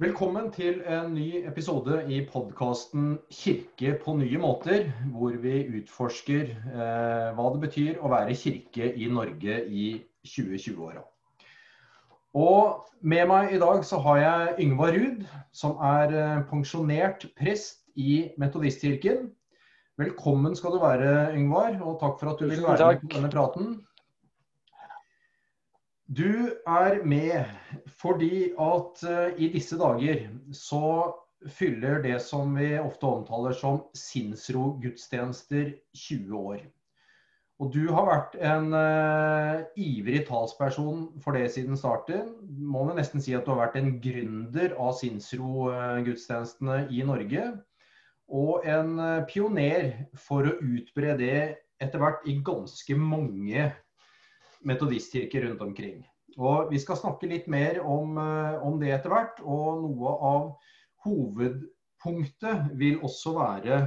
Velkommen til en ny episode i podkasten 'Kirke på nye måter', hvor vi utforsker eh, hva det betyr å være kirke i Norge i 2020-åra. Og med meg i dag så har jeg Yngvar Ruud, som er eh, pensjonert prest i Metodistkirken. Velkommen skal du være, Yngvar, og takk for at du vil være med på denne praten. Du er med fordi at uh, i disse dager så fyller det som vi ofte omtaler som sinnsro-gudstjenester 20 år. Og du har vært en uh, ivrig talsperson for det siden starten. Må vi nesten si at du har vært en gründer av sinnsro-gudstjenestene i Norge. Og en uh, pioner for å utbre det etter hvert i ganske mange metodistkirker rundt omkring. Og Vi skal snakke litt mer om, eh, om det etter hvert. Og noe av hovedpunktet vil også være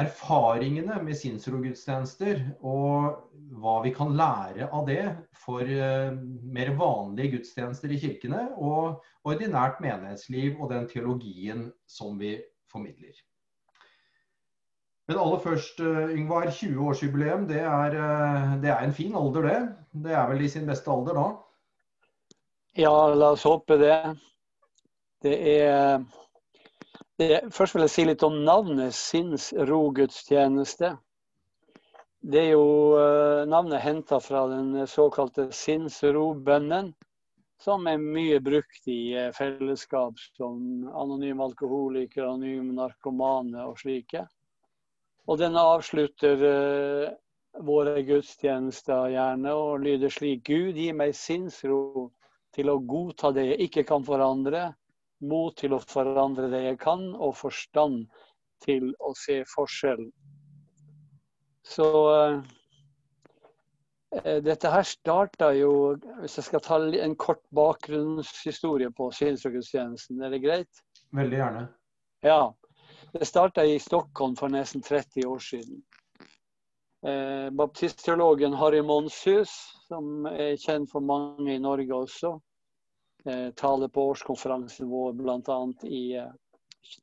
erfaringene med sinnsrogudstjenester og hva vi kan lære av det for uh, mer vanlige gudstjenester i kirkene og ordinært menighetsliv og den teologien som vi formidler. Men aller først, eh, Yngvar. 20-årsjubileum, det, eh, det, er en fin alder, det. Det er vel i sin beste alder da? Ja, la oss håpe det. Det er, det er Først vil jeg si litt om navnet sinnsrogudstjeneste. Det er jo uh, navnet henta fra den såkalte sinnsrobønnen, som er mye brukt i fellesskap som anonyme alkoholikere, anonyme narkomane og slike. Og den avslutter uh, våre gudstjenester gjerne og lyder slik Gud, gi meg sinnsro til å godta det jeg ikke kan forandre, mot til å forandre det jeg kan, og forstand til å se forskjellen. Så uh, dette her starta jo Hvis jeg skal ta en kort bakgrunnshistorie på sinnsrogudstjenesten, er det greit? Veldig gjerne. Ja. Det starta i Stockholm for nesten 30 år siden. Eh, baptistteologen Harry Monshus, som er kjent for mange i Norge også, eh, taler på årskonferansen vår bl.a. i eh,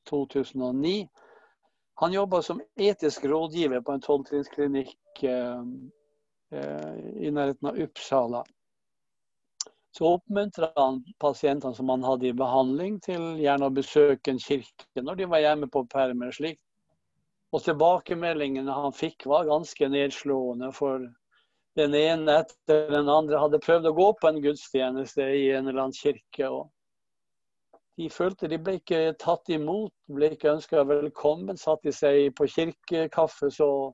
2009. Han jobba som etisk rådgiver på en tolvtrinnsklinikk eh, eh, i nærheten av Uppsala så oppmuntret han pasientene som han hadde i behandling, til gjerne å besøke en kirke når de var hjemme på perm slik. Og tilbakemeldingene han fikk var ganske nedslående, for den ene etter den andre hadde prøvd å gå på en gudstjeneste i en eller annen kirke. og de følte de ble ikke tatt imot, ble ikke ønska velkommen. Satt de seg på kirkekaffe, så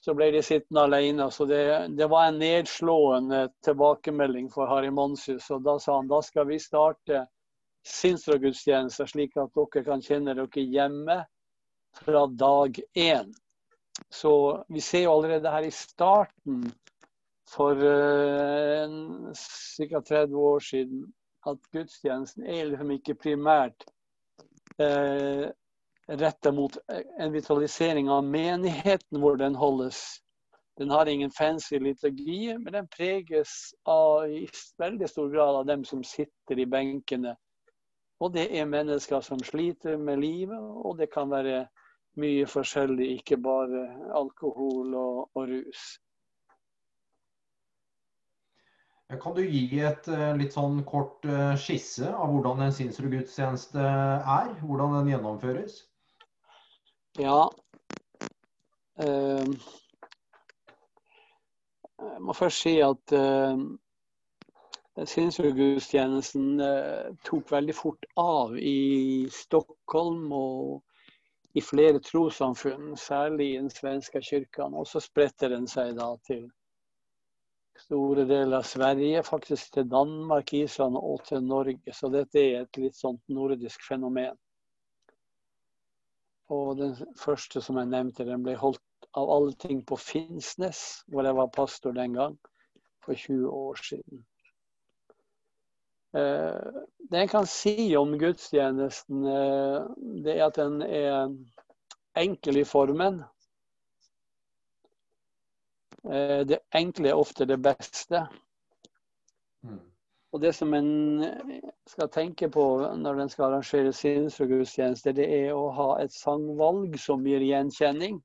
så ble de sittende alene. Så det, det, var en nedslående tilbakemelding for Harry Monsus. Og da sa han da skal vi starte sinnsrogudstjenester, slik at dere kan kjenne dere hjemme fra dag én. Så vi ser jo allerede her i starten for uh, ca. 30 år siden at gudstjenesten er liksom ikke primært uh, retta mot en vitalisering av menigheten hvor den holdes. Den har ingen fancy liturgi, men den preges av, i veldig stor grad av dem som sitter i benkene. Og det er mennesker som sliter med livet, og det kan være mye forskjellig, ikke bare alkohol og, og rus. Kan du gi et eh, litt sånn kort eh, skisse av hvordan en sinnsrogudstjeneste er? Hvordan den gjennomføres? Ja. Uh, jeg må først si at uh, Sinnsrogudstjenesten uh, tok veldig fort av i Stockholm og i flere trossamfunn, særlig i den svenske kirken. Og så spredte den seg da til store deler av Sverige, faktisk til Danmark, Island og til Norge. Så dette er et litt sånt nordisk fenomen. Og den første som jeg nevnte, den ble holdt av alle ting på Finnsnes, hvor jeg var pastor den gang, for 20 år siden. Eh, det jeg kan si om gudstjenesten, eh, det er at den er enkel i formen. Eh, det enkle er ofte det beste. Mm. Og det som en skal tenke på når en skal arrangere sinnsrogudstjeneste, det er å ha et sangvalg som gir gjenkjenning.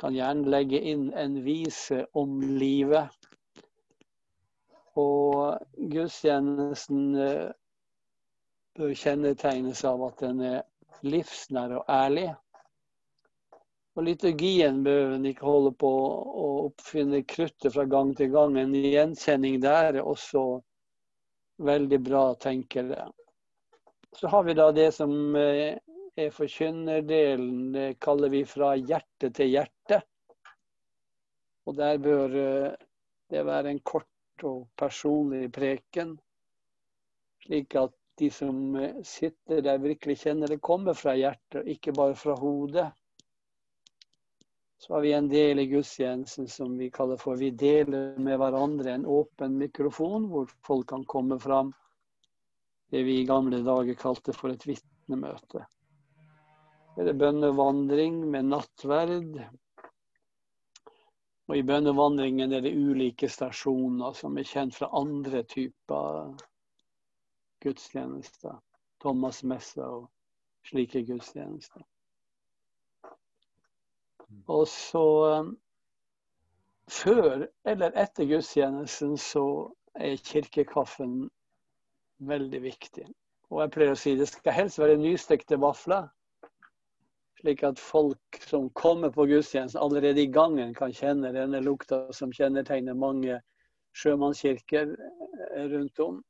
Kan gjerne legge inn en vise om livet. Og gudstjenesten eh, bør kjennetegnes av at den er livsnær og ærlig. Og liturgien bør en ikke holde på å oppfinne kruttet fra gang til gang. En gjenkjenning der er også veldig bra, tenker jeg. Så har vi da det som eh, er forkynnerdelen. Det kaller vi fra hjerte til hjerte. Og der bør eh, det være en kort og personlig preken. Slik at de som eh, sitter der, virkelig kjenner det kommer fra hjertet, ikke bare fra hodet. Så har vi en del i gudstjenesten som vi kaller for Vi deler med hverandre en åpen mikrofon, hvor folk kan komme fram. Det vi i gamle dager kalte for et vitnemøte. Det er bønnevandring med nattverd. Og i bønnevandringen er det ulike stasjoner som er kjent fra andre typer gudstjenester. Thomas Messe og slike gudstjenester. Og så um, Før eller etter gudstjenesten så er kirkekaffen veldig viktig. Og jeg pleier å si det skal helst være nystekte vafler. Slik at folk som kommer på gudstjenesten allerede i gangen kan kjenne denne lukta som kjennetegner mange sjømannskirker eh, rundt om.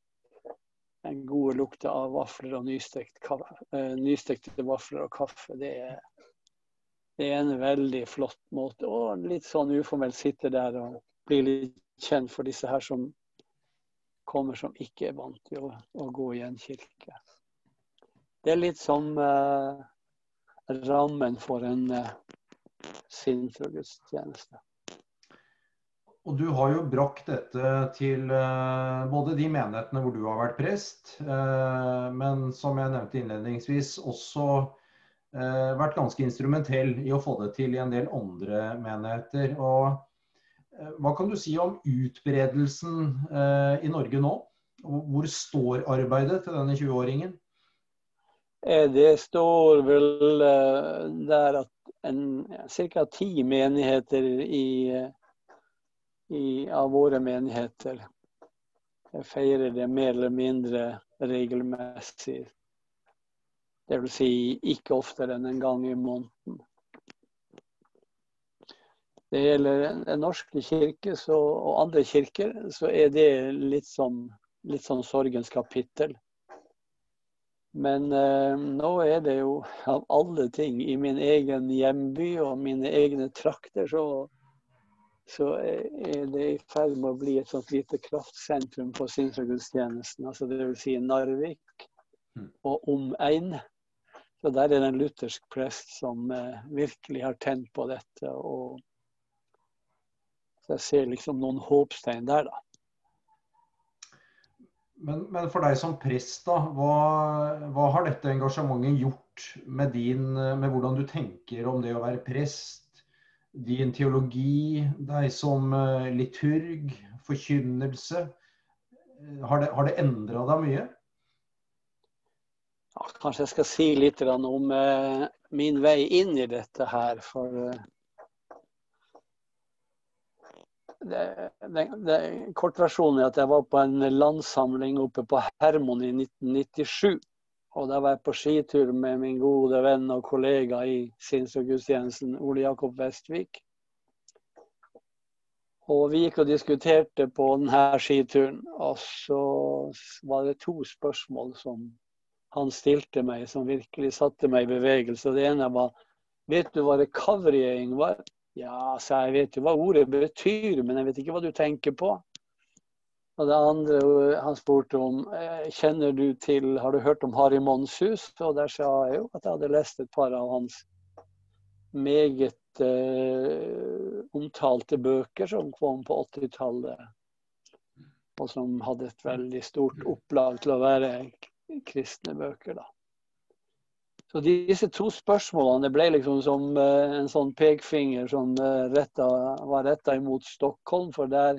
Den gode lukta av vafler og eh, nystekte vafler og kaffe. Det er det er en veldig flott måte. Og litt sånn uformelt sitte der og bli litt kjent for disse her som kommer som ikke er vant til å, å gå i en kirke. Det er litt som uh, rammen for en uh, sinnsrogudstjeneste. Og du har jo brakt dette til uh, både de menighetene hvor du har vært prest, uh, men som jeg nevnte innledningsvis, også Eh, vært ganske instrumentell i å få det til i en del andre menigheter. Og eh, hva kan du si om utbredelsen eh, i Norge nå? Hvor står arbeidet til denne 20-åringen? Det står vel der at ca. ti menigheter i, i, av våre menigheter feirer det mer eller mindre regelmessig Dvs. Si ikke oftere enn en gang i måneden. Det gjelder Den norske kirke så, og andre kirker, så er det litt sånn, litt sånn sorgens kapittel. Men eh, nå er det jo av alle ting i min egen hjemby og mine egne trakter, så, så er det i ferd med å bli et sånt lite kraftsentrum for sinnsgudstjenesten. Altså det vil si Narvik mm. og omegn. Så der er det en luthersk prest som eh, virkelig har tent på dette. og så Jeg ser liksom noen håpstegn der, da. Men, men, for deg som prest, da, hva, hva, har dette engasjementet gjort med, din, med hvordan du tenker om det å være prest? Din teologi, deg som eh, liturg, forkynnelse. Har det, har det endra deg mye? Kanskje jeg skal si litt om eh, min vei inn i dette her. For eh, kortversjonen er at jeg var på en landsamling oppe på Hermon i 1997. Og da var jeg på skitur med min gode venn og kollega i sinns- og gudstjenesten, Ole Jakob Vestvik. Og vi gikk og diskuterte på denne skituren, og så var det to spørsmål som han stilte meg, som virkelig satte meg i bevegelse. Det ene var Vet du hva recoverying var? Ja, sa jeg. vet jo hva ordet betyr, men jeg vet ikke hva du tenker på. Og det andre han spurte om eh, kjenner du til, Har du hørt om Harry Monshus? Og der sa jeg jo at jeg hadde lest et par av hans meget eh, omtalte bøker som kom på 80-tallet. Og som hadde et veldig stort opplag til å være kristne bøker. da. Så disse to spørsmålene ble liksom som uh, en sånn pekefinger som uh, retta, var retta imot Stockholm. For der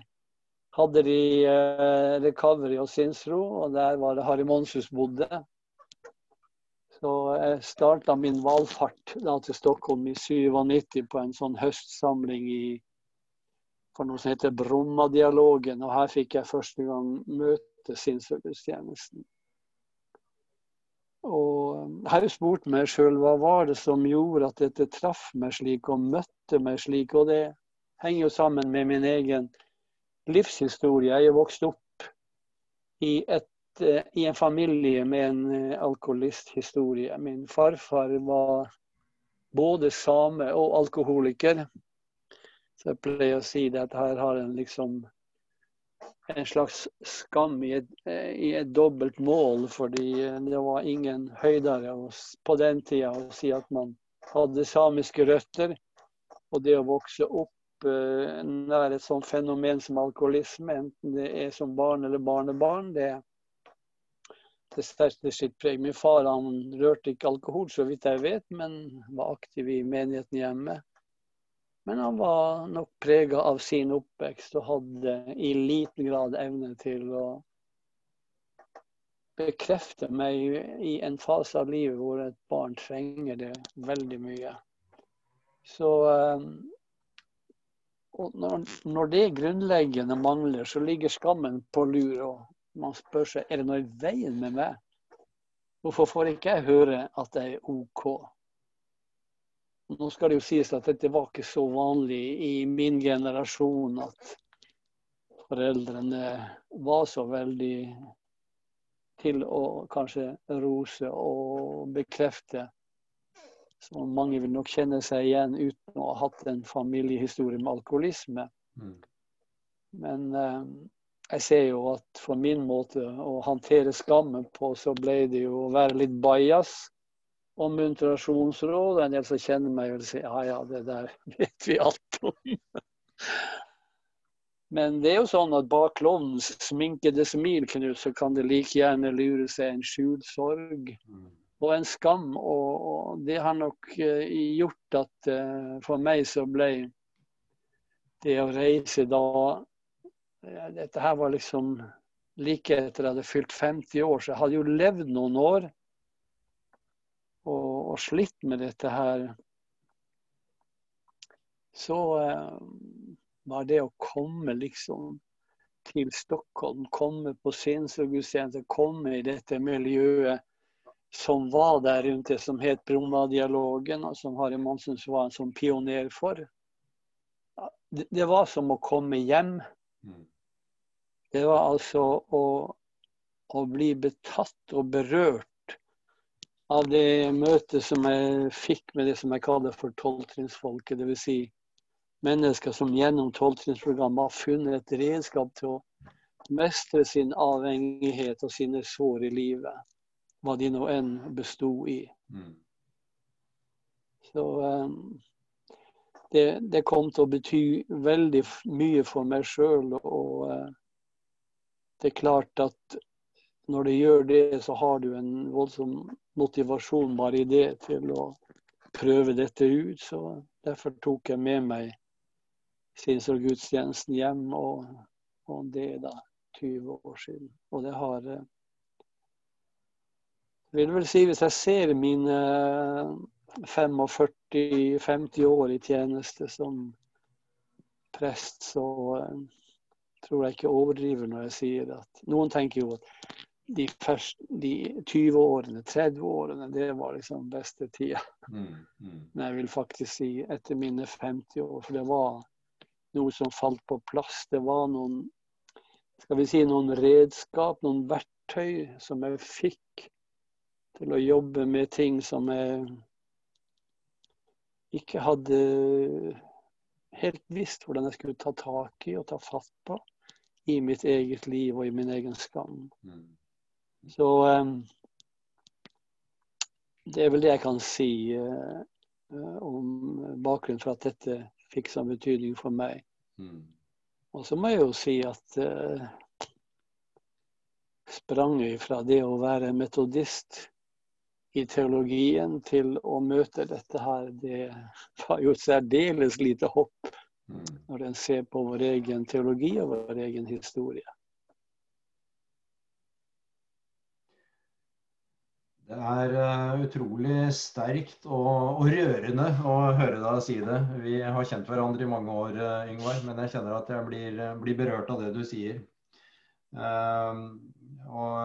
hadde de eh, Recovery og Sinnsro, og der var det Harry Monsus bodde. Så jeg starta min valfart da til Stockholm i 97 på en sånn høstsamling i, for noe som heter Bromma-dialogen. Og her fikk jeg første gang møte sinnsgudstjenesten. Og jeg har jo spurt meg sjøl hva var det som gjorde at dette traff meg slik og møtte meg slik. Og det henger jo sammen med min egen livshistorie. Jeg er vokst opp i, et, eh, i en familie med en eh, alkoholisthistorie. Min farfar var både same og alkoholiker. Så jeg pleier å si det at her har en liksom en slags skam i et, i et dobbelt mål, fordi det var ingen høydere på den tida å si at man hadde samiske røtter. Og det å vokse opp uh, nær et sånt fenomen som alkoholisme, enten det er som barn eller barnebarn, det, det setter sitt preg. Min far han rørte ikke alkohol, så vidt jeg vet, men var aktiv i menigheten hjemme. Men han var nok prega av sin oppvekst og hadde i liten grad evne til å bekrefte meg i en fase av livet hvor et barn trenger det veldig mye. Så eh, når, når det grunnleggende mangler, så ligger skammen på lur. Og man spør seg er det noe i veien med meg. Hvorfor får ikke jeg høre at jeg er OK? Nå skal det jo sies at dette var ikke så vanlig i min generasjon at foreldrene var så veldig til å kanskje rose og bekrefte. Så mange vil nok kjenne seg igjen uten å ha hatt en familiehistorie med alkoholisme. Mm. Men eh, jeg ser jo at for min måte å håndtere skammen på, så ble det jo å være litt bajas om muntrasjonsråd. En del som kjenner meg, vil si ja ja, det der vet vi alt om. Men det er jo sånn at bak klovnens sminkede smil Knut, så kan det like gjerne lure seg en skjult sorg og en skam. Og, og det har nok uh, gjort at uh, for meg så ble det å reise da uh, Dette her var liksom like etter jeg hadde fylt 50 år, så jeg hadde jo levd noen år og, og slitt med dette her, så eh, var det å komme liksom til Stockholm, komme på sinnsgudstjeneste, komme i dette miljøet som var der rundt det som het Bromma-dialogen, og som Harry Monsen var en sånn pioner for. Det, det, var som å komme hjem. Mm. Det var altså å, å bli betatt og berørt av det møtet som jeg fikk med det som jeg kaller for tolvtrinnsfolket. Dvs. Si mennesker som gjennom tolvtrinnsprogrammet har funnet et redskap til å mestre sin avhengighet og sine sår i livet. Hva de nå enn besto i. Mm. Så um, det, det, kom til å bety veldig mye for meg sjøl. Og uh, det er klart at når det gjør det, så har du en voldsom motivasjon bare i det til å prøve dette ut. Så derfor tok jeg med meg Sinnsrud-gudstjenesten hjem, og, og, det er da 20 år siden. Og det har eh, vil vel si Hvis jeg ser mine 45-50 år i tjeneste som prest, så uh, tror jeg ikke overdriver når jeg sier at Noen tenker jo at de, første, de 20 årene, 30 årene, det var liksom beste tida. Mm, mm. Men jeg vil faktisk si etter mine 50 år, for det var noe som falt på plass. Det var noen skal vi si, noen redskap, noen verktøy som jeg fikk til å jobbe med ting som jeg ikke hadde helt visst hvordan jeg skulle ta tak i og ta fatt på i mitt eget liv og i min egen skam. Mm. Så um, det er vel det jeg kan si uh, om bakgrunnen for at dette fikk sånn betydning for meg. Mm. Og så må jeg jo si at uh, sprang fra det å være metodist i teologien til å møte dette her, det var jo et særdeles lite hopp Når en ser på vår egen teologi og vår egen historie. Det er uh, utrolig sterkt og, og, rørende å høre deg si det. Vi har kjent hverandre i mange år, uh, Yngvar, men jeg kjenner at jeg blir, blir berørt av det du sier. Uh, og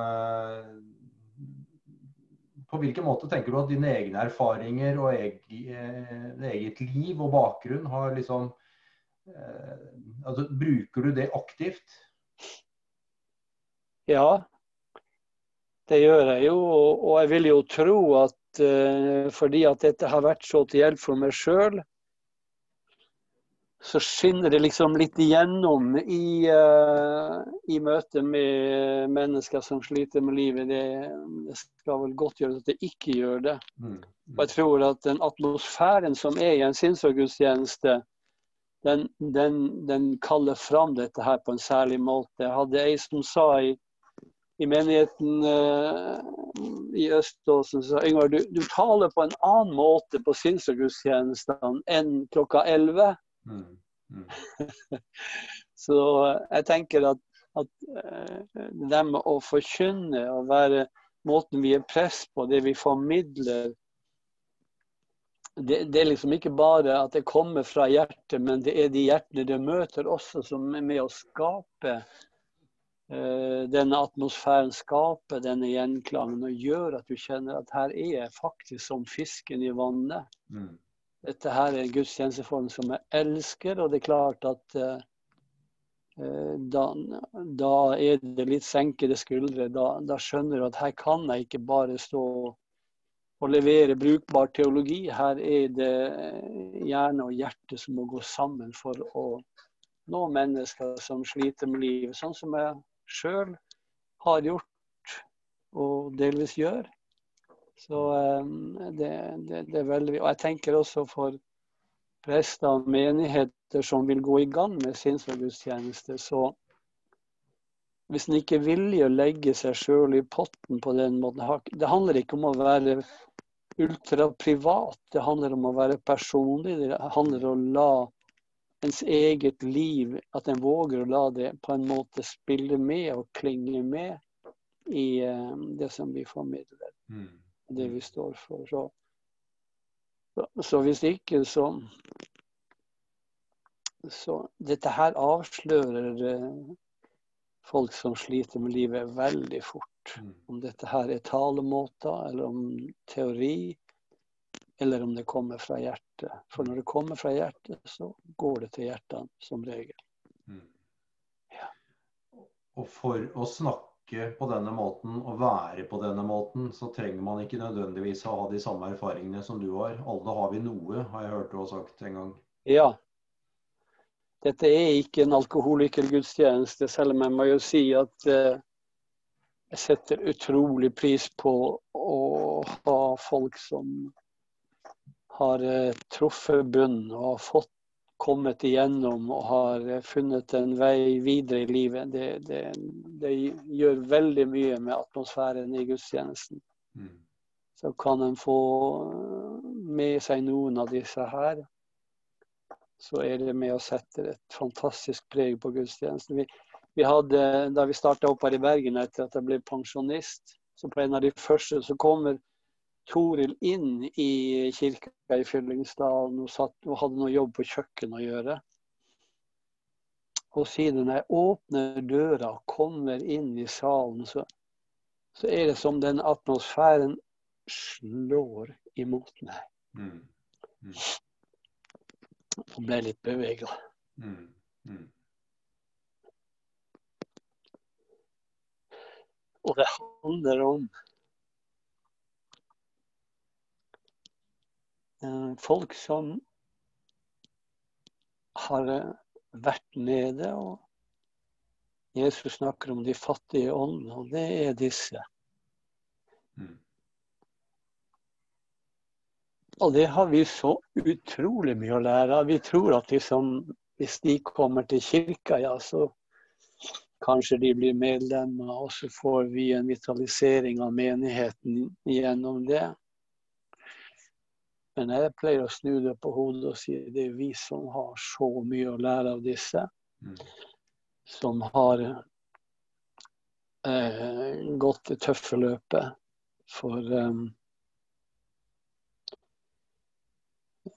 på hvilken måte tenker du at dine egne erfaringer og eget liv og bakgrunn har liksom altså, Bruker du det aktivt? Ja, det gjør jeg jo, og jeg vil jo tro at uh, fordi at dette har vært så til hjelp for meg sjøl, så skinner det liksom litt igjennom i, uh, i møte med mennesker som sliter med livet. Det, det, skal vel godt gjøres at det ikke gjør det. Mm. Mm. Og jeg tror at den atmosfæren som er i en sinnsorgudstjeneste, den, den, den, kaller fram dette her på en særlig måte. Jeg hadde ei som sa i i menigheten uh, i Øståsen sa Yngvar, du, du, taler på en annen måte på sinnsgudstjenestene enn klokka 11. Mm. Mm. Så jeg tenker at, at det med å forkynne og være måten vi er press på, det vi formidler det, det, er liksom ikke bare at det kommer fra hjertet, men det er de hjertene det møter også, som er med å skape Eh, denne atmosfæren skaper denne gjenklangen og gjør at du kjenner at her er jeg faktisk som fisken i vannet. Mm. Dette her er en gudstjenesteform som jeg elsker, og det er klart at uh, da, da, er det litt senkede skuldre. Da, da, skjønner du at her kan jeg ikke bare stå og levere brukbar teologi. Her er det hjerne og hjerte som må gå sammen for å nå mennesker som sliter med livet, sånn som jeg sjøl har gjort og delvis gjør. Så um, det, det, det, er veldig Og jeg tenker også for prester og menigheter som vil gå i gang med sinnsforgudstjeneste, så hvis en ikke er villig å legge seg sjøl i potten på den måten Det handler ikke om å være ultraprivat, det handler om å være personlig. Det handler om å la ens eget liv, at en våger å la det på en måte spille med og klinge med i uh, det som vi formidler. Mm. Det vi står for. Så, så, hvis ikke, så Så dette her avslører uh, folk som sliter med livet, veldig fort. Mm. Om dette her er talemåter, eller om teori, eller om det kommer fra hjertet. For når det kommer fra hjertet, så går det til hjertene som regel. Mm. Ja. Og for å snakke på denne måten og være på denne måten, så trenger man ikke nødvendigvis å ha de samme erfaringene som du har. Alle har vi noe, har jeg hørt du har sagt en gang. Ja. Dette er ikke en alkoholikergudstjeneste, selv om jeg må jo si at eh, jeg setter utrolig pris på å ha folk som har eh, truffet bunn og fått kommet igjennom og har eh, funnet en vei videre i livet, det, det, det gjør veldig mye med atmosfæren i gudstjenesten. Mm. Så kan en få med seg noen av disse her, så er det med å sette et fantastisk preg på gudstjenesten. Vi, vi hadde, da vi starta opp her i Bergen etter at jeg ble pensjonist, så på en av de første så kommer Toril inn i kirka i Fyllingsdalen og, og hadde noe jobb på kjøkkenet å gjøre. Og siden jeg åpner døra og kommer inn i salen, så, så er det som den atmosfæren slår imot meg. Mm. Mm. Og ble litt bevega. Mm. mm. Og det handler om folk som har eh, vært nede. og Jesus snakker om de fattige åndene, og det er disse. Mm. Og det har vi så utrolig mye å lære av. Vi tror at liksom, hvis de kommer til kirka, ja, så kanskje de blir medlemmer, og så får vi en vitalisering av menigheten gjennom det. Men jeg pleier å snu det på hodet og si det er vi som har så mye å lære av disse. Mm. Som har eh, gått det tøffe løpet. For um,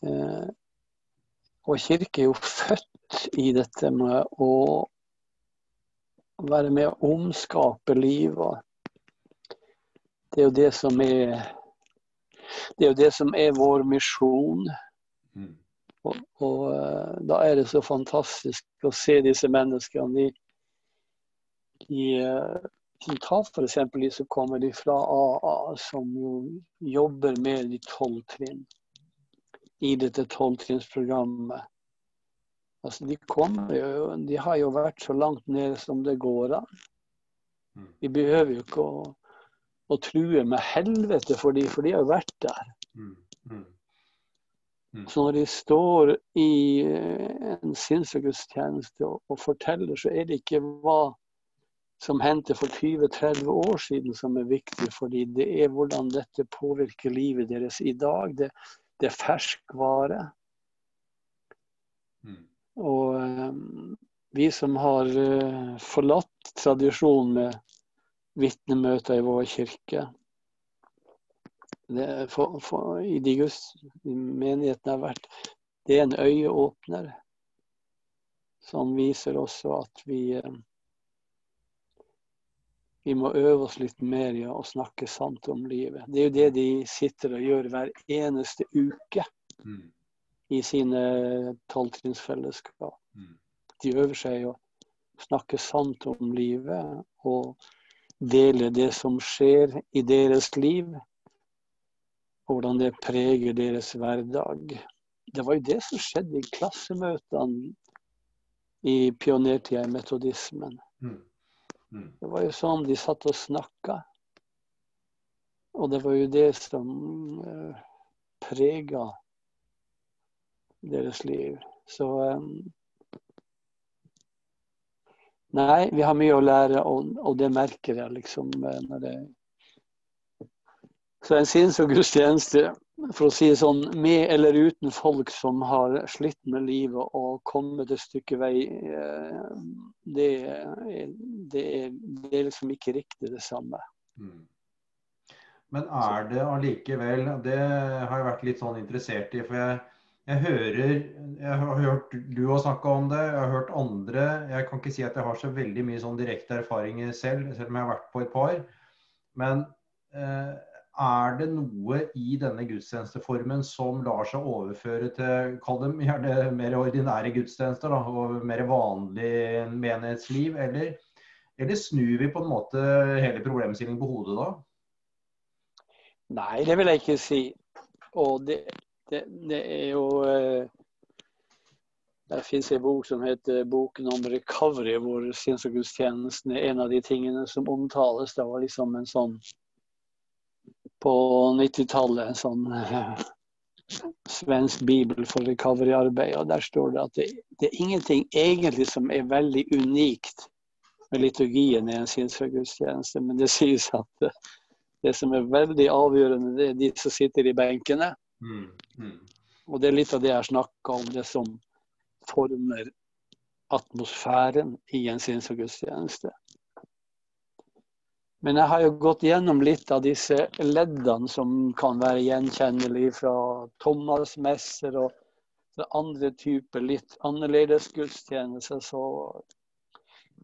eh, Og kirke er jo født i dette med å være med å omskape livet. Det er jo det som er det er jo det som er vår misjon. Mm. Og, og, eh, da er det så fantastisk å se disse menneskene. De, de, de tar f.eks. de som kommer fra AA, som jo jobber med de tolv trinn i dette tolvtrinnsprogrammet. Altså, de, kommer jo, de har jo vært så langt nede som det går an. Mm. Vi behøver jo ikke å og truer med helvete for dem, for de har vært der. Mm, mm, mm. Så når de står i eh, en sinnsgudstjeneste og, og forteller, så er det ikke hva som hendte for 20-30 år siden som er viktig for dem. Det er hvordan dette påvirker livet deres i dag. Det, det er ferskvare. Mm. Og um, vi som har uh, forlatt tradisjonen med vitnemøter i vår kirke. For, for, I de Guds menighetene har vært Det er en øyeåpner som viser også at vi eh, vi må øve oss litt mer i å snakke sant om livet. Det er jo det de sitter og gjør hver eneste uke mm. i sine tolvtrinnsfellesskap. Mm. De øver seg å snakke sant om livet og dele det som skjer i deres liv. Hvordan det preger deres hverdag. Det var jo det som skjedde i klassemøtene i pionertida i metodismen. Mm. Mm. Det var jo sånn de satt og snakka. Og det var jo det som eh, prega deres liv. Så um, Nei, vi har mye å lære, og, og det merker jeg liksom. Eh, når det... Så en sinns- og gudstjeneste, for å si det sånn, med eller uten folk som har slitt med livet og kommet et stykke vei, eh, det, det, er, det er liksom ikke riktig det samme. Mm. Men er det allikevel Det har jeg vært litt sånn interessert i. for jeg jeg hører Jeg har hørt du har snakka om det, jeg har hørt andre. Jeg kan ikke si at jeg har så veldig mye sånn direkte erfaringer selv, selv om jeg har vært på et par. Men eh, er det noe i denne gudstjenesteformen som lar seg overføre til kall dem gjerne mer ordinære gudstjenester da, og mer vanlig menighetsliv? Eller, eller snur vi på en måte hele problemstillingen på hodet da? Nei, det vil jeg ikke si. Og det, det, det er jo eh, Det fins en bok som heter 'Boken om recovery', hvor sinns- og gudstjenesten er en av de tingene som omtales. Det var liksom en sånn På 90-tallet en sånn eh, svensk bibel for recovery-arbeid. og Der står det at det, det, er ingenting egentlig som er veldig unikt med liturgien i en sinnsgudstjeneste, men det sies at det, det som er veldig avgjørende, det er de som sitter i benkene. Mm. Mm. Og det er litt av det jeg snakka om, det som former atmosfæren i en sinns- og gudstjeneste. Men jeg har jo gått gjennom litt av disse leddene som kan være gjenkjennelige fra Thomas messer og andre typer litt annerledes gudstjenester. Så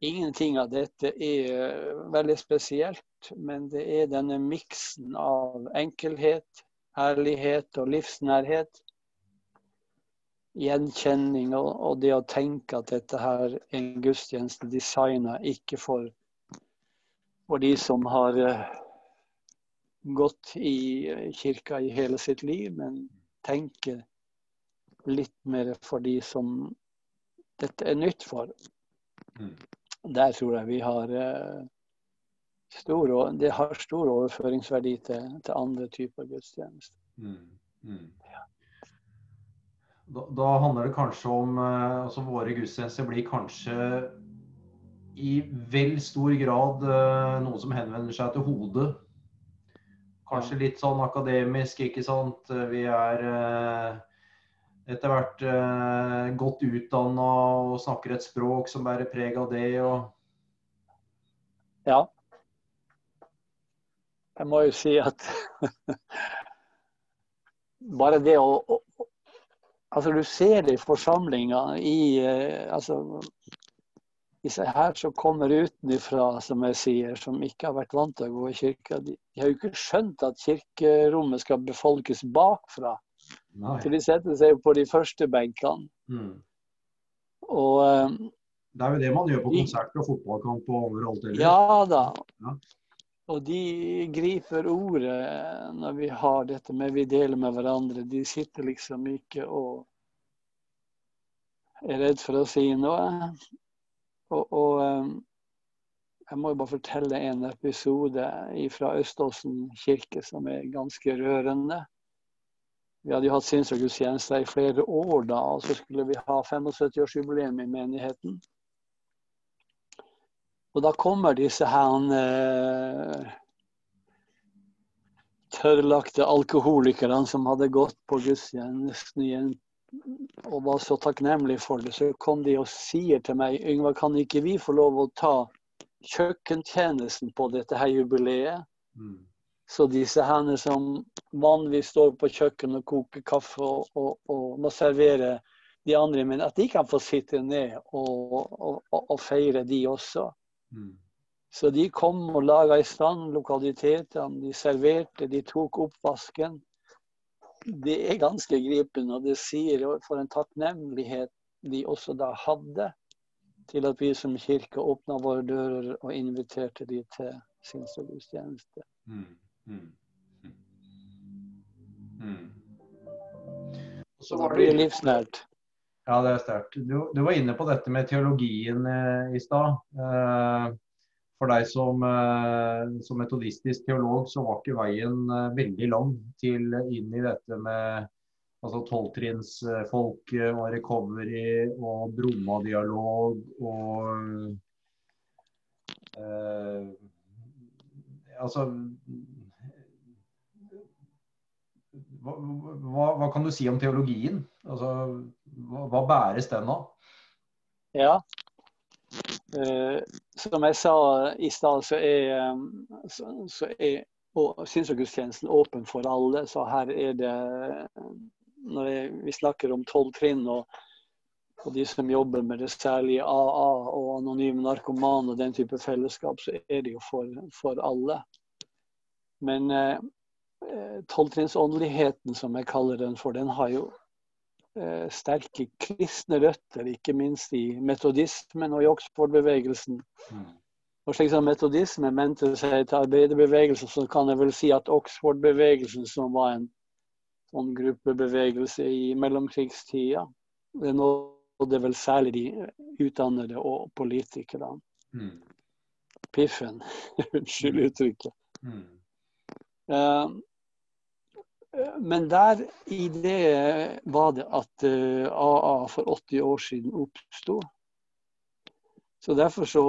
ingenting av dette er veldig spesielt. Men det er denne miksen av enkelhet, ærlighet og livsnærhet. Gjenkjenning og, og, det å tenke at dette her er en gudstjeneste designa ikke for, for de som har uh, gått i kirka i hele sitt liv, men tenke litt mer for de som dette er nytt for. Mm. Der tror jeg vi har uh, stor, det har stor overføringsverdi til, til andre typer gudstjenester. Mm, mm. Ja. Da, da, handler det kanskje om eh, altså Våre gudstjenester blir kanskje i vel stor grad noen noe som henvender seg til hodet. Kanskje litt sånn akademisk, ikke sant. Vi er eh, etter hvert eh, godt utdanna og snakker et språk som bærer preg av det. Og... Ja. Jeg må jo si at bare det å, å Altså, du ser det i forsamlinga i eh, altså, disse her som kommer utenfra, som jeg sier, som ikke har vært vant til å gå i kirka, de, de har jo ikke skjønt at kirkerommet skal befolkes bakfra. Nei. Så de setter seg på de første benkene. Mm. Og eh, Det er jo det man gjør på konserter og fotballkamp og overalt ellers. ja da. Ja. Og de griper ordet når vi har dette med vi deler med hverandre. De sitter liksom ikke og er redd for å si noe. Og, og eh, jeg må jo bare fortelle en episode fra Øståsen kirke som er ganske rørende. Vi hadde jo hatt sinnssynsgudstjenester i flere år da, og så skulle vi ha 75-årsjubileum i menigheten. Og da kommer disse her eh, tørrlagte alkoholikerne som hadde gått på gudstjenesten igjen og var så takknemlige for det. Så kom de og sier til meg Yngvar, kan ikke vi få lov å ta kjøkkentjenesten på dette her jubileet? Mm. Så disse herne som vanligvis står på kjøkkenet og koker kaffe og, og, og må servere de andre, men at de kan få sitte ned og, og feire de også. Mm. Så de kom og laga i stand lokalitetene, de serverte, de tok oppvasken. Det er ganske gripende, og det sier for en takknemlighet de også da hadde til at vi som kirke åpna våre dører og inviterte de til sinnsgudstjeneste. Mm. Mm. Mm. Og så var det livsnært. Ja, det er sterkt. Du, du var inne på dette med teologien eh, i stad. Eh, for deg som, eh, som metodistisk teolog, så var ikke veien eh, veldig lang til inn i dette med altså tolvtrinnsfolket og recovery og Bromma-dialog og eh, Altså hva, hva, hva kan du si om teologien? Altså, hva, hva bæres den av? Ja. Uh, som jeg sa i stad, så er, eh, så, er sinnsgudstjenesten åpen for alle. Så her er det Når jeg, vi snakker om tolv trinn og, og de som jobber med det særlige AA og anonyme narkomane og den type fellesskap, så er det jo for, for alle. Men eh, tolvtrinnsåndeligheten, som jeg kaller den for, den har jo eh, sterke kristne røtter, ikke minst i metodismen og i Oxford-bevegelsen. Mm. Og slik som metodisme mente seg til arbeiderbevegelsen, så kan jeg vel si at Oxford-bevegelsen, som var en sånn gruppebevegelse i mellomkrigstida, det nådde vel særlig de utdannede og politikerne. Mm. Piffen, unnskyld uttrykket. Mm. Eh, Men der i det var det at eh, AA for 80 år siden oppsto. Så derfor så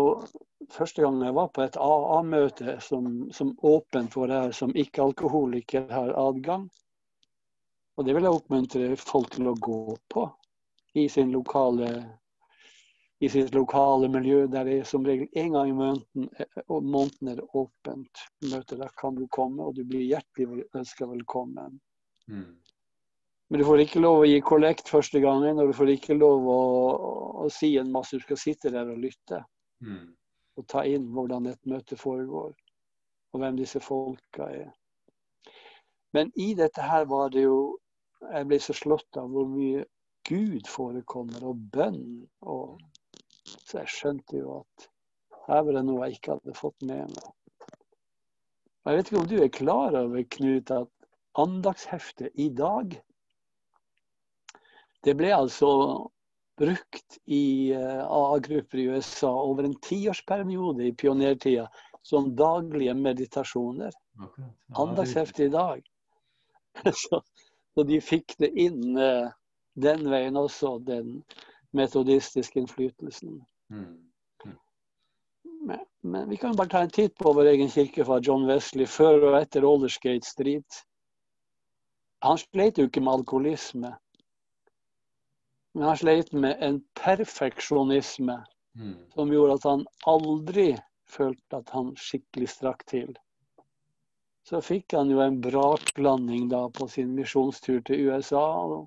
Første gang jeg var på et AA-møte som, som åpent for her, som ikke-alkoholiker har adgang. Og det vil jeg oppmuntre folk til å gå på i sin lokale i sitt lokale miljø, der det er som regel én gang i måneden, og måneden er det åpent møte. Der kan du komme, og du blir hjertelig ønska velkommen. Mm. Men du får ikke lov å gi kollekt første gangen, og du får ikke lov å, å si en masse. Du skal sitte der og lytte Mm. og ta inn hvordan et møte foregår, og hvem disse folka er. Men i dette her var det jo Jeg ble så slått av hvor mye Gud forekommer, og bønn. Og, så jeg skjønte jo at her var det noe jeg ikke hadde fått med meg. Og Jeg vet ikke om du er klar over, Knut, at andagsheftet i dag Det ble altså brukt i eh, AA-grupper i USA over en tiårsperiode i pionertida som daglige meditasjoner. Andagsheftet i dag. så, så de fikk det inn eh, den veien også, den metodistiske innflytelsen. Mm. Men, men, vi kan bare ta en titt på vår egen kirke fra John Wesley før og etter Aldersgate Street. Han sleit jo ikke med alkoholisme. Men han sleit med en perfeksjonisme mm. som gjorde at han aldri følte at han skikkelig strakk til. Så fikk han jo en braklanding da på sin misjonstur til USA. og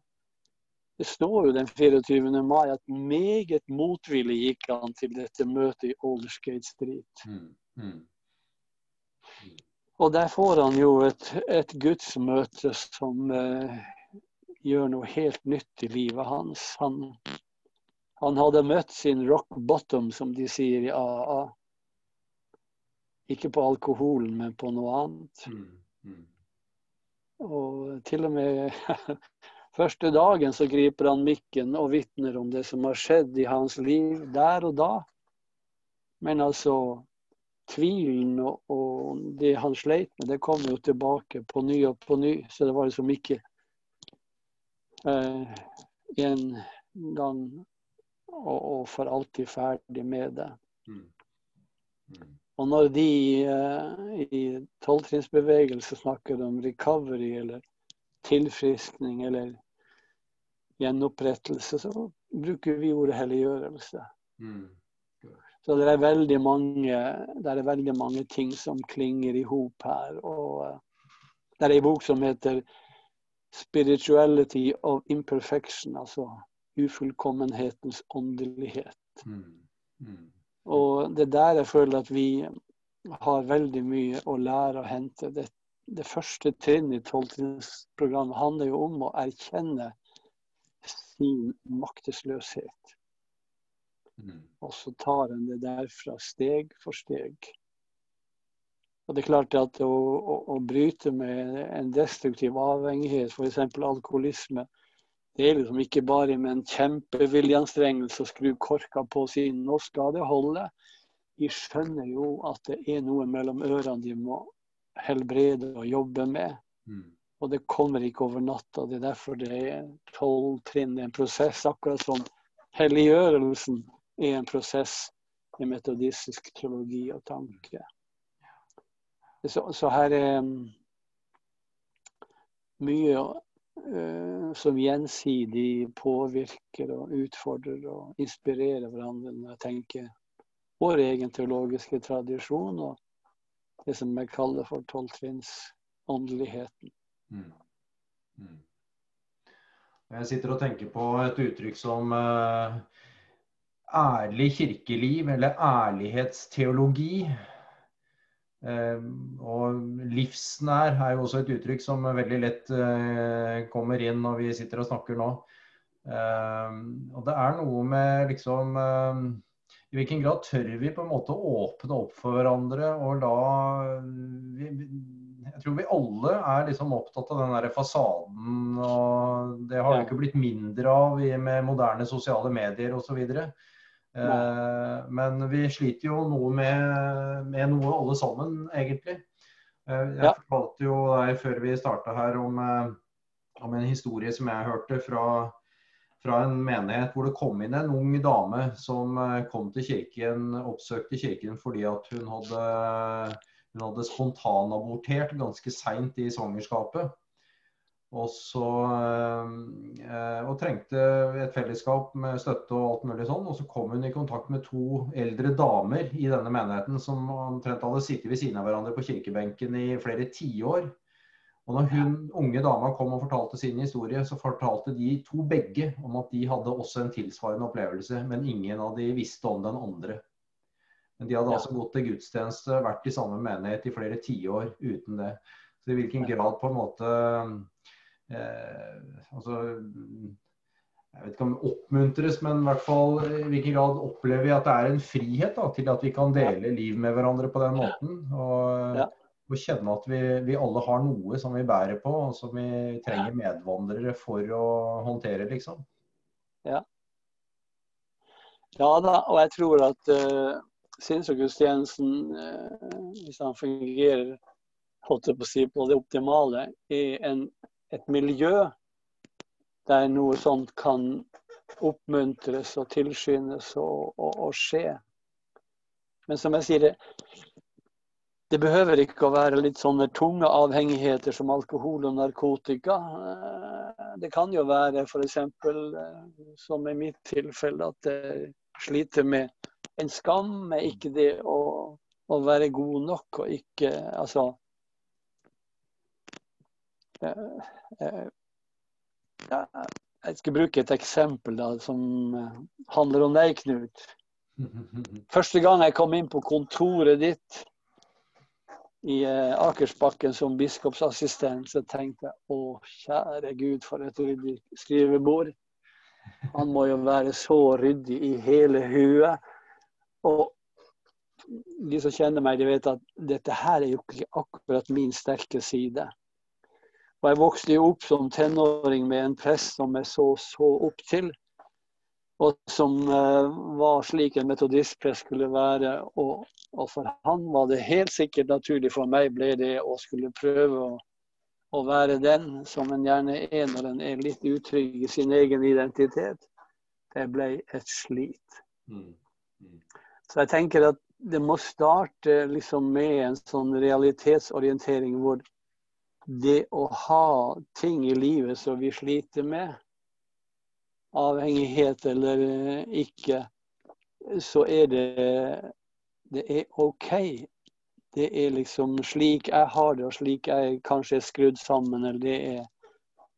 det står jo den 24. mai at meget motvillig gikk han til dette møtet i Aldersgate Street. Mm. Mm. Og der får han jo et, et gudsmøte som uh, gjør noe helt nytt i livet hans. Han, han hadde møtt sin rock bottom, som de sier i AA. Ikke på alkoholen, men på noe annet. Mm. mm. Og til og med Første dagen så griper han mikken og vitner om det som har skjedd i hans liv der og da. Men altså tvilen og, og det han sleit med, det kom jo tilbake på ny og på ny. Så det var liksom ikke eh, en gang og, og, for alltid ferdig med det. Mm. Mm. Og når de eh, i tolvtrinnsbevegelse snakker om recovery eller tilfriskning eller gjenopprettelse, så bruker vi ordet helliggjørelse. Mm. Så det er, veldig mange, det er veldig mange ting som klinger i hop her. Og uh, det er ei bok som heter 'Spirituality of Imperfection', altså ufullkommenhetens åndelighet. Mm. Mm. Og det er der jeg føler at vi har veldig mye å lære og hente. Det, det første trinnet i tolvtrinnsprogrammet handler jo om å erkjenne sin maktesløshet. Mm. Og så tar en det derfra steg for steg. Og det er klart at å, å, å bryte med en destruktiv avhengighet, f.eks. alkoholisme, det er liksom ikke bare med en kjempeviljeanstrengelse å skru korka på og si nå skal det holde. De skjønner jo at det er noe mellom ørene de må helbrede og jobbe med. Mm. Og det kommer ikke over natta. Det er derfor det er tolv trinn en prosess. Akkurat som helliggjørelsen er en prosess i metodistisk teologi og tanke. Så, så her er mm, mye uh, som gjensidig påvirker og utfordrer og inspirerer hverandre når jeg tenker vår egen teologiske tradisjon og det som jeg kaller for tolvtrinnsåndeligheten. Mm. Mm. Jeg sitter og tenker på et uttrykk som uh, ærlig kirkeliv, eller ærlighetsteologi. Uh, og livsnær er jo også et uttrykk som veldig lett uh, kommer inn når vi sitter og snakker nå. og det er noe med liksom i hvilken grad tør vi på en måte å åpne opp for hverandre og la vi, jeg tror vi alle er liksom opptatt av den der fasaden. og Det har jo ikke blitt mindre av med moderne sosiale medier osv. Eh, men vi sliter jo noe med, med, noe alle sammen, egentlig. Eh, jeg ja. fortalte jo deg før vi starta her om, eh, om, en historie som jeg hørte fra, fra en menighet hvor det kom inn en ung dame som eh, kom til kirken, oppsøkte kirken fordi at hun hadde hun hadde spontanabortert ganske seint i svangerskapet. Og, så, eh, og trengte et fellesskap med støtte og alt mulig sånn. Og så kom hun i kontakt med to eldre damer i denne menigheten som omtrent hadde sittet ved siden av hverandre på kirkebenken i flere tiår. Og når hun unge dama kom og fortalte sin historie, så fortalte de to begge om at de hadde også en tilsvarende opplevelse, men ingen av de visste om den andre. Men de hadde altså gått til gudstjeneste, vært i samme menighet i flere tiår uten det. Så i hvilken grad på en måte eh, altså, jeg vet ikke om det oppmuntres, men i hvert fall i hvilken grad opplever vi at det er en frihet da, til at vi kan dele liv med hverandre på den måten. Og, og kjenne at vi, vi, alle har noe som vi bærer på, og som vi trenger medvandrere for å håndtere, liksom. Ja. Ja da, og jeg tror at uh, sinnsgudstjenesten, eh, hvis han fungerer holdt jeg på, å si, på det optimale, i en, et miljø der noe sånt kan oppmuntres og tilskyndes og, og, og skje. Men som jeg sier, det, det behøver ikke å være litt sånne tunge avhengigheter som alkohol og narkotika. Eh, det kan jo være f.eks. Eh, som i mitt tilfelle at jeg sliter med en skam med ikke det å, å være god nok og ikke Altså eh, jeg skal bruke et eksempel da, som handler om deg, Knut. Første gang jeg kom inn på kontoret ditt i eh, Akersbakken som biskopsassistent, så tenkte jeg å, kjære Gud, for et ryddig skrivebord. Han må jo være så ryddig i hele huet. Og de som kjenner meg, de vet at dette her er jo ikke akkurat min sterke side. Og jeg vokste jo opp som tenåring med en prest som jeg så så opp til og som uh, var slik en metodistprest skulle være. Og, og, for han var det helt sikkert naturlig, for meg ble det å skulle prøve å, å være den som en gjerne er når en er litt utrygg i sin egen identitet. Det ble et slit. Mm. Så jeg tenker at det må starte liksom med en sånn realitetsorientering hvor det å ha ting i livet som vi sliter med, avhengighet eller eh, ikke, så er det det er OK. Det er liksom slik jeg har det, og slik jeg kanskje er skrudd sammen. eller det er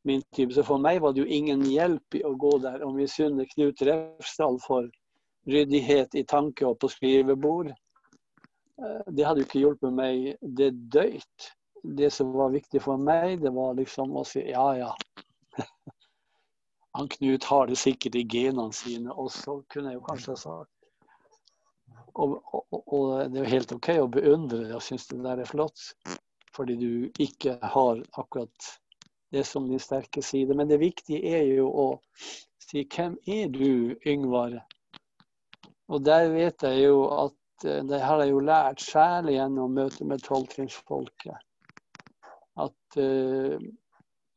min type. Så for meg var det jo ingen hjelp i å gå der og misunne Knut Refsdal for ryddighet i tanke og på skrivebord. Eh, det hadde jo ikke hjulpet meg det døyt. Det som var viktig for meg, det var liksom å si ja, ja. han Knut har det sikkert i genene sine Og så kunne jeg jo kanskje ha sagt. Og, og, og, det er jo helt OK å beundre det og synes det der er flott, fordi du ikke har akkurat det som din sterke side. Men det viktige er jo å si hvem er du, Yngvar? Og der vet jeg jo at eh, det har jeg jo lært, særlig gjennom møtet med tolvtrinnsfolket, at uh,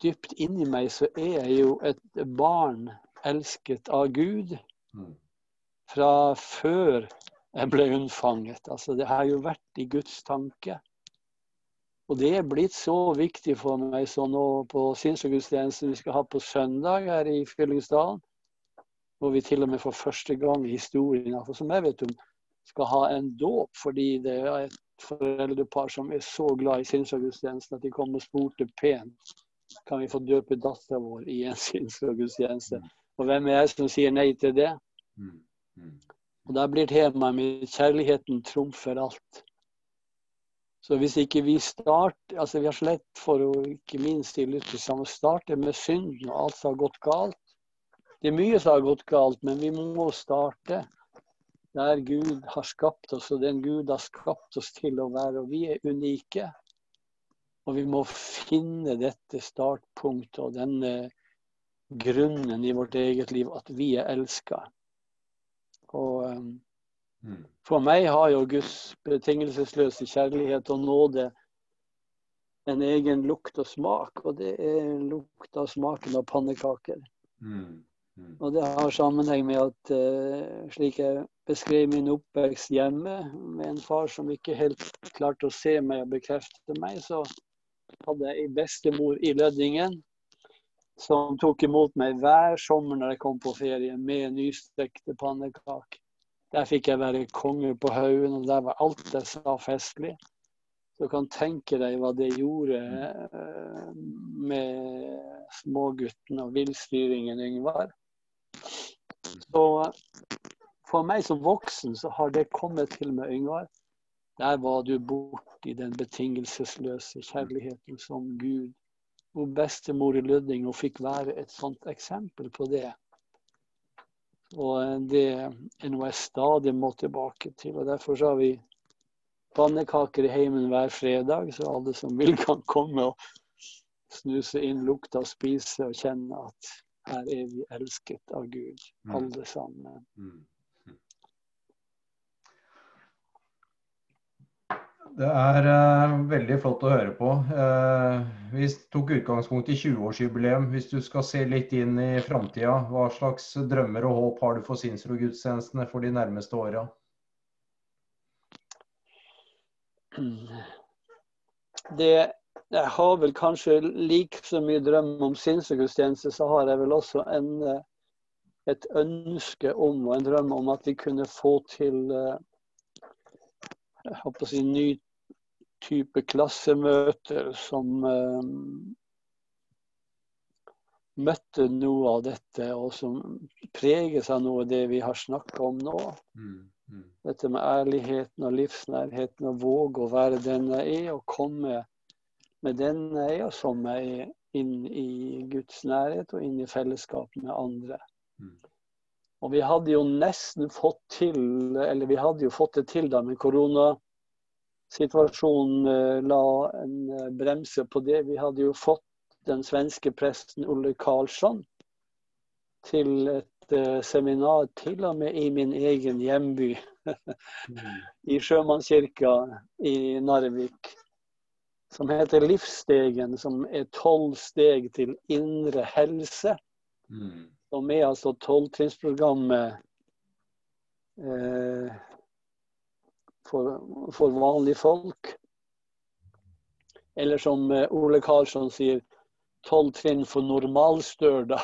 dypt inni meg så er jeg jo et barn elsket av Gud mm. fra før jeg ble unnfanget. Altså, det har jo vært i Guds tanke. Og det er blitt så viktig for meg så nå på sinnsgudstjenesten vi skal ha på søndag her i Fyllingsdalen, hvor vi til og med for første gang i historien, for som jeg vet om, skal ha en dåp fordi det er et foreldrepar som er så glad i sinnsgudstjenesten at de kom og spurte pent kan vi få døpe dattera vår i en sinnsgudstjeneste. Mm. Og hvem er jeg som sier nei til det? Mm. Mm. Og Da blir temaet mitt kjærligheten trumfer alt. Så hvis ikke vi starter altså Vi har så lett for å ikke minst i Luthersamfunnet starte med synden og alt som har gått galt. Det er mye som har gått galt, men vi må starte der Gud har skapt oss, og den Gud har skapt oss til å være. Og vi er unike. Og vi må finne dette startpunktet og denne grunnen i vårt eget liv, at vi er elska. Og um, mm. for meg har jo Guds betingelsesløse kjærlighet og nåde en egen lukt og smak, og det er lukt av smaken av pannekaker. Mm. Mm. Og det har sammenheng med at uh, slik jeg beskrev min oppvekst hjemme, med en far som ikke helt klarte å se meg og bekrefte meg, så hadde jeg ei bestemor i Lødingen som tok imot meg hver sommer når jeg kom på ferie med nystekte pannekaker. Der fikk jeg være konge på haugen, og der var alt jeg sa festlig. Du kan tenke deg hva det gjorde eh, med smågutten og villstyringen Yngvar. Så for meg som voksen så har det kommet til med Yngvar. Der var du borti den betingelsesløse kjærligheten som Gud. Og bestemor i Løding og fikk være et sånt eksempel på det. Og det er noe jeg stadig må tilbake til. og Derfor har vi pannekaker i heimen hver fredag, så alle som vil, kan komme og snuse inn lukta og spise og kjenne at her er vi elsket av Gud, mm. alle sammen. Mm. Det er uh, veldig flott å høre på. Uh, vi tok utgangspunkt i 20-årsjubileum. Hvis du skal se litt inn i framtida, hva slags drømmer og håp har du for Sinnsro-gudstjenestene for de nærmeste åra? det Jeg har vel kanskje like så mye drøm om sinnsgudstjeneste, så har jeg vel også en, et ønske om og en drøm om at vi kunne få til jeg håper å si, ny type klassemøter som møtte noe av dette, og som preges av noe av det vi har snakka om nå. Mm, mm. Dette med ærligheten og livsnærheten, og våge å være den jeg er, og komme med den jeg er, jo som meg inn i Guds nærhet og inn i fellesskap med andre. Mm. Og vi hadde jo nesten fått til, eller vi hadde jo fått det til da, men koronasituasjonen eh, la en eh, bremse på det. Vi hadde jo fått den svenske presten Olle Karlsson til et uh, seminar til og med i min egen hjemby. I Sjømannskirka i Narvik. Som heter Livsstegen, som er tolv steg til indre helse. Mm. Som er altså tolvtrinnsprogrammet eh, for, for vanlige folk. Eller som eh, Ole Karlsson sier, tolv trinn for normalstørda.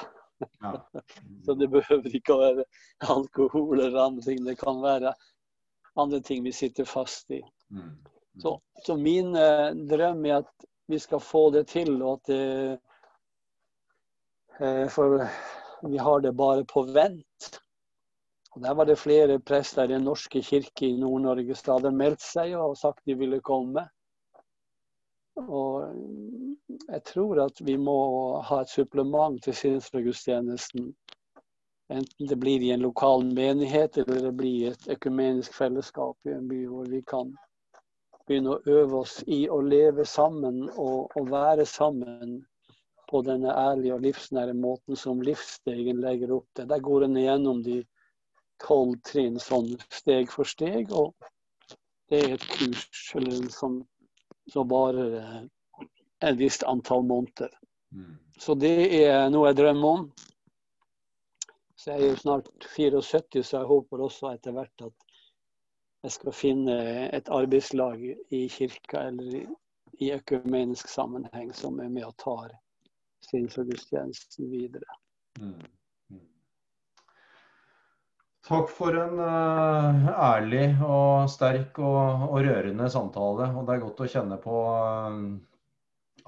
Ja. så det behøver ikke å være alkohol eller andre ting. Det kan være andre ting vi sitter fast i. Mm. Mm. Så, så, min eh, drøm er at vi skal få det til, og at det eh, For vi har det bare på vent. Og Der var det flere prester i Den norske kirke i Nord-Norge som hadde meldt seg og sagt de ville komme. Og jeg tror at vi må ha et supplement til sinnsgudstjenesten. Enten det blir i en lokal menighet eller det blir et økumenisk fellesskap i en by hvor vi kan begynne å øve oss i å leve sammen og, og være sammen på denne ærlige og livsnære måten som livsstegen legger opp til. Der går en gjennom de tolv trinn sånn steg for steg, og det er et kurs eller som, som varer eh, et visst antall måneder. Mm. Så det er noe jeg drømmer om. Så jeg er jo snart 74, så jeg håper også etter hvert at jeg skal finne et arbeidslag i kirka eller i økumenisk sammenheng som er med og tar sinnsgudstjenesten videre. Mm. Takk for en uh, ærlig og sterk og, og, rørende samtale. Og det er godt å kjenne på uh,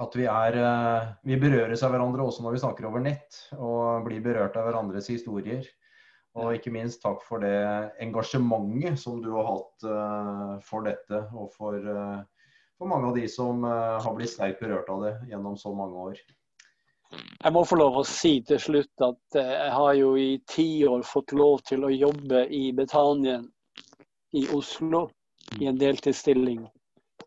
at vi er uh, Vi berøres av hverandre også når vi snakker over nett, og blir berørt av hverandres historier. Og ikke minst takk for det engasjementet som du har hatt for dette, og for, for, mange av de som har blitt sterkt berørt av det gjennom så mange år. Jeg må få lov å si til slutt at jeg har jo i ti år fått lov til å jobbe i Betanien i Oslo i en deltidsstilling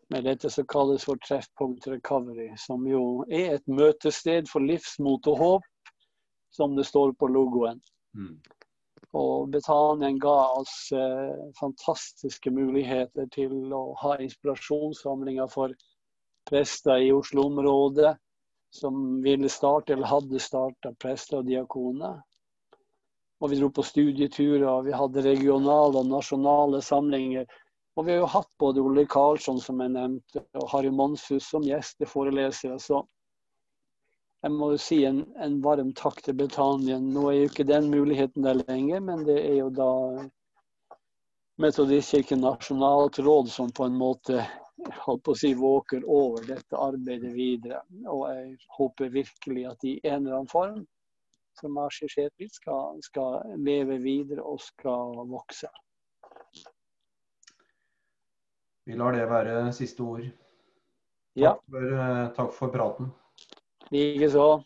med dette som kalles for Treffpunkt Recovery, som jo er et møtested for livsmot og håp, som det står på logoen. Mm. Og Betanien ga oss eh, fantastiske muligheter til å ha inspirasjonssamlinger for prester i Oslo-området som ville starte eller hadde starta prester og diakoner. Og vi dro på studieturer, og vi hadde regionale og nasjonale samlinger. Og vi har jo hatt både Ole Karlsson, som jeg nevnte, og Harry Monshus som gjesteforelesere. Så jeg må jo si en, en, varm takk til Britannia. Nå er jo ikke den muligheten der lenger, men det er jo da Metodistkirken Nasjonalt Råd som på en måte holdt på å si, våker over dette arbeidet videre. Og jeg håper virkelig at i en eller annen form, som har skissert litt, skal, skal leve videre og skal vokse. Vi lar det være siste ord. Takk, for, eh, takk for praten. 你就说